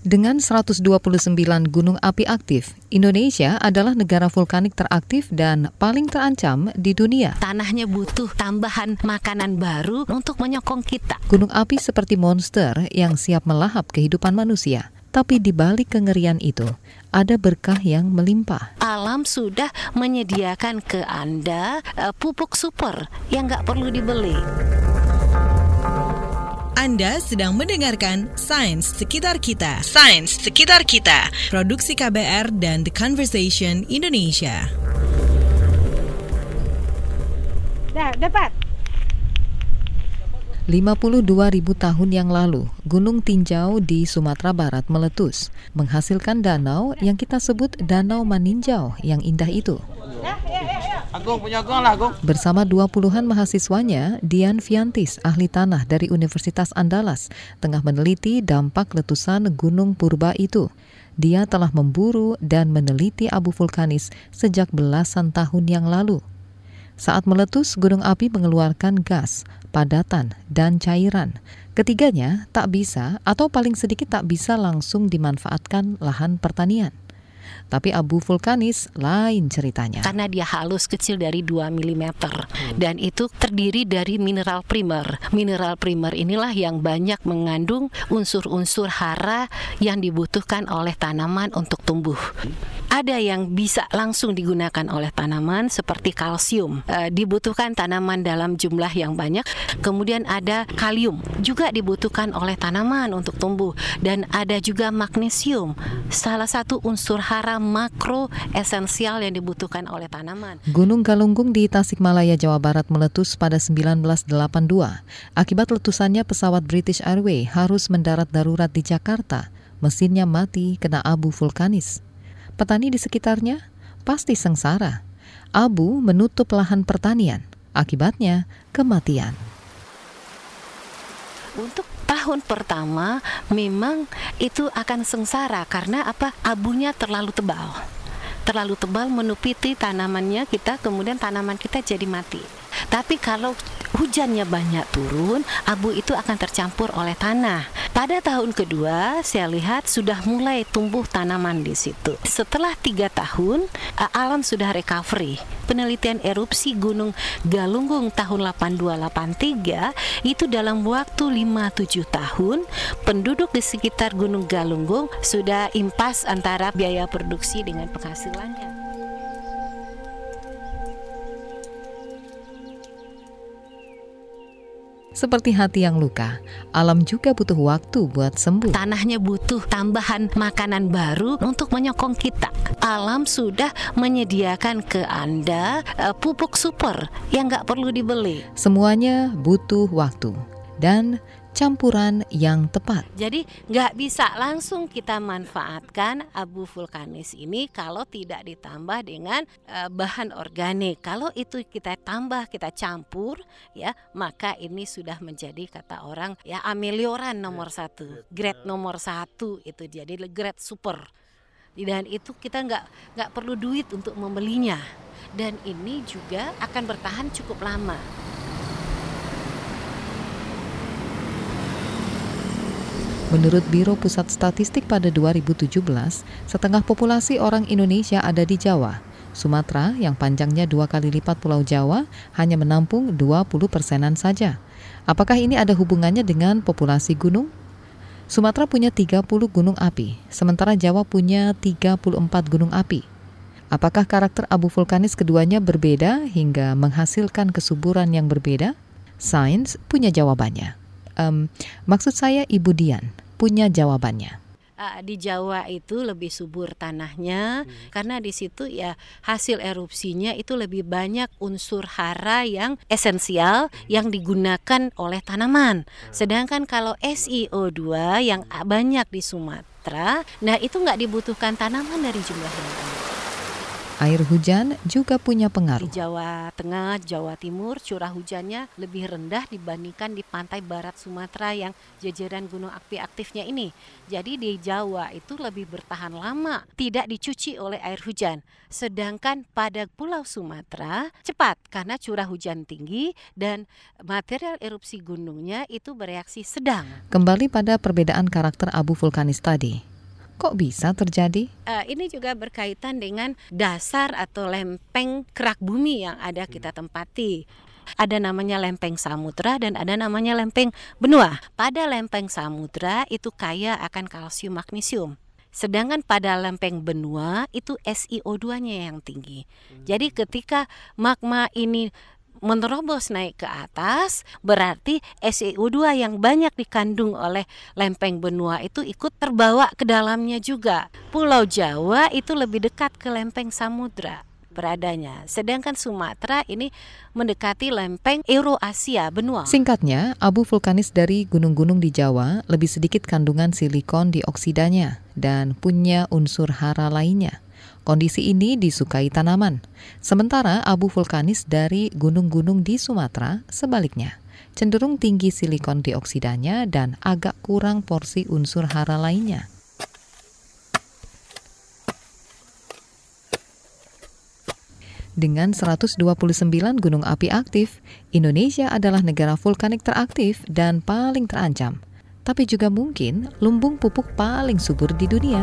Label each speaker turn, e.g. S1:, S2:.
S1: Dengan 129 gunung api aktif, Indonesia adalah negara vulkanik teraktif dan paling terancam di dunia.
S2: Tanahnya butuh tambahan makanan baru untuk menyokong kita.
S1: Gunung api seperti monster yang siap melahap kehidupan manusia. Tapi di balik kengerian itu, ada berkah yang melimpah.
S2: Alam sudah menyediakan ke Anda uh, pupuk super yang nggak perlu dibeli.
S3: Anda sedang mendengarkan Sains Sekitar Kita. Sains Sekitar Kita. Produksi KBR dan The Conversation Indonesia.
S4: Dah, dapat.
S1: 52 ribu tahun yang lalu, Gunung Tinjau di Sumatera Barat meletus, menghasilkan danau yang kita sebut Danau Maninjau yang indah itu.
S5: Agung punya Agung lah Agung.
S1: Bersama dua puluhan mahasiswanya, Dian Fiantis, ahli tanah dari Universitas Andalas, tengah meneliti dampak letusan Gunung Purba itu. Dia telah memburu dan meneliti abu vulkanis sejak belasan tahun yang lalu. Saat meletus, gunung api mengeluarkan gas, padatan, dan cairan. Ketiganya tak bisa atau paling sedikit tak bisa langsung dimanfaatkan lahan pertanian. Tapi abu vulkanis lain ceritanya.
S2: Karena dia halus kecil dari 2 mm dan itu terdiri dari mineral primer. Mineral primer inilah yang banyak mengandung unsur-unsur hara yang dibutuhkan oleh tanaman untuk tumbuh. Ada yang bisa langsung digunakan oleh tanaman seperti kalsium. E, dibutuhkan tanaman dalam jumlah yang banyak. Kemudian ada kalium juga dibutuhkan oleh tanaman untuk tumbuh dan ada juga magnesium. Salah satu unsur hara makro esensial yang dibutuhkan oleh tanaman.
S1: Gunung Galunggung di Tasikmalaya, Jawa Barat meletus pada 1982. Akibat letusannya pesawat British Airways harus mendarat darurat di Jakarta. Mesinnya mati kena abu vulkanis. Petani di sekitarnya pasti sengsara. Abu menutup lahan pertanian. Akibatnya kematian.
S2: Untuk tahun pertama memang itu akan sengsara karena apa? Abunya terlalu tebal. Terlalu tebal menupiti tanamannya kita kemudian tanaman kita jadi mati. Tapi kalau hujannya banyak turun, abu itu akan tercampur oleh tanah. Pada tahun kedua, saya lihat sudah mulai tumbuh tanaman di situ. Setelah tiga tahun, alam sudah recovery. Penelitian erupsi Gunung Galunggung tahun 8283 itu dalam waktu 5-7 tahun, penduduk di sekitar Gunung Galunggung sudah impas antara biaya produksi dengan penghasilannya.
S1: Seperti hati yang luka, alam juga butuh waktu buat sembuh.
S2: Tanahnya butuh tambahan makanan baru untuk menyokong kita. Alam sudah menyediakan ke Anda uh, pupuk super yang nggak perlu dibeli.
S1: Semuanya butuh waktu dan campuran yang tepat.
S2: Jadi nggak bisa langsung kita manfaatkan abu vulkanis ini kalau tidak ditambah dengan uh, bahan organik. Kalau itu kita tambah, kita campur, ya maka ini sudah menjadi kata orang ya amelioran nomor satu, grade nomor satu itu jadi grade super. Dan itu kita nggak nggak perlu duit untuk membelinya. Dan ini juga akan bertahan cukup lama.
S1: Menurut Biro Pusat Statistik pada 2017, setengah populasi orang Indonesia ada di Jawa. Sumatera yang panjangnya dua kali lipat Pulau Jawa hanya menampung 20 persenan saja. Apakah ini ada hubungannya dengan populasi gunung? Sumatera punya 30 gunung api, sementara Jawa punya 34 gunung api. Apakah karakter abu vulkanis keduanya berbeda hingga menghasilkan kesuburan yang berbeda? Sains punya jawabannya. Um, maksud saya Ibu Dian punya jawabannya
S2: uh, di Jawa itu lebih subur tanahnya hmm. karena di situ ya hasil erupsinya itu lebih banyak unsur hara yang esensial hmm. yang digunakan oleh tanaman. Hmm. Sedangkan kalau SiO2 yang banyak di Sumatera, nah itu nggak dibutuhkan tanaman dari jumlah yang banyak.
S1: Air hujan juga punya
S2: Di
S1: pengaruh.
S2: Jawa Tengah, Jawa Timur, curah hujannya lebih rendah dibandingkan di pantai barat Sumatera yang jajaran gunung api aktifnya ini. Jadi di Jawa itu lebih bertahan lama, tidak dicuci oleh air hujan. Sedangkan pada Pulau Sumatera cepat karena curah hujan tinggi dan material erupsi gunungnya itu bereaksi sedang.
S1: Kembali pada perbedaan karakter abu vulkanis tadi. Kok bisa terjadi?
S2: Eh, ini juga berkaitan dengan dasar atau lempeng kerak bumi yang ada kita tempati. Ada namanya lempeng samudra dan ada namanya lempeng benua. Pada lempeng samudra itu kaya akan kalsium magnesium. Sedangkan pada lempeng benua itu SiO2-nya yang tinggi. Jadi ketika magma ini menerobos naik ke atas, berarti SiO2 yang banyak dikandung oleh lempeng benua itu ikut terbawa ke dalamnya juga. Pulau Jawa itu lebih dekat ke lempeng samudra beradanya. Sedangkan Sumatera ini mendekati lempeng Euroasia benua.
S1: Singkatnya, abu vulkanis dari gunung-gunung di Jawa lebih sedikit kandungan silikon dioksidanya dan punya unsur hara lainnya. Kondisi ini disukai tanaman. Sementara abu vulkanis dari gunung-gunung di Sumatera sebaliknya, cenderung tinggi silikon dioksidanya dan agak kurang porsi unsur hara lainnya. Dengan 129 gunung api aktif, Indonesia adalah negara vulkanik teraktif dan paling terancam. Tapi juga mungkin lumbung pupuk paling subur di dunia.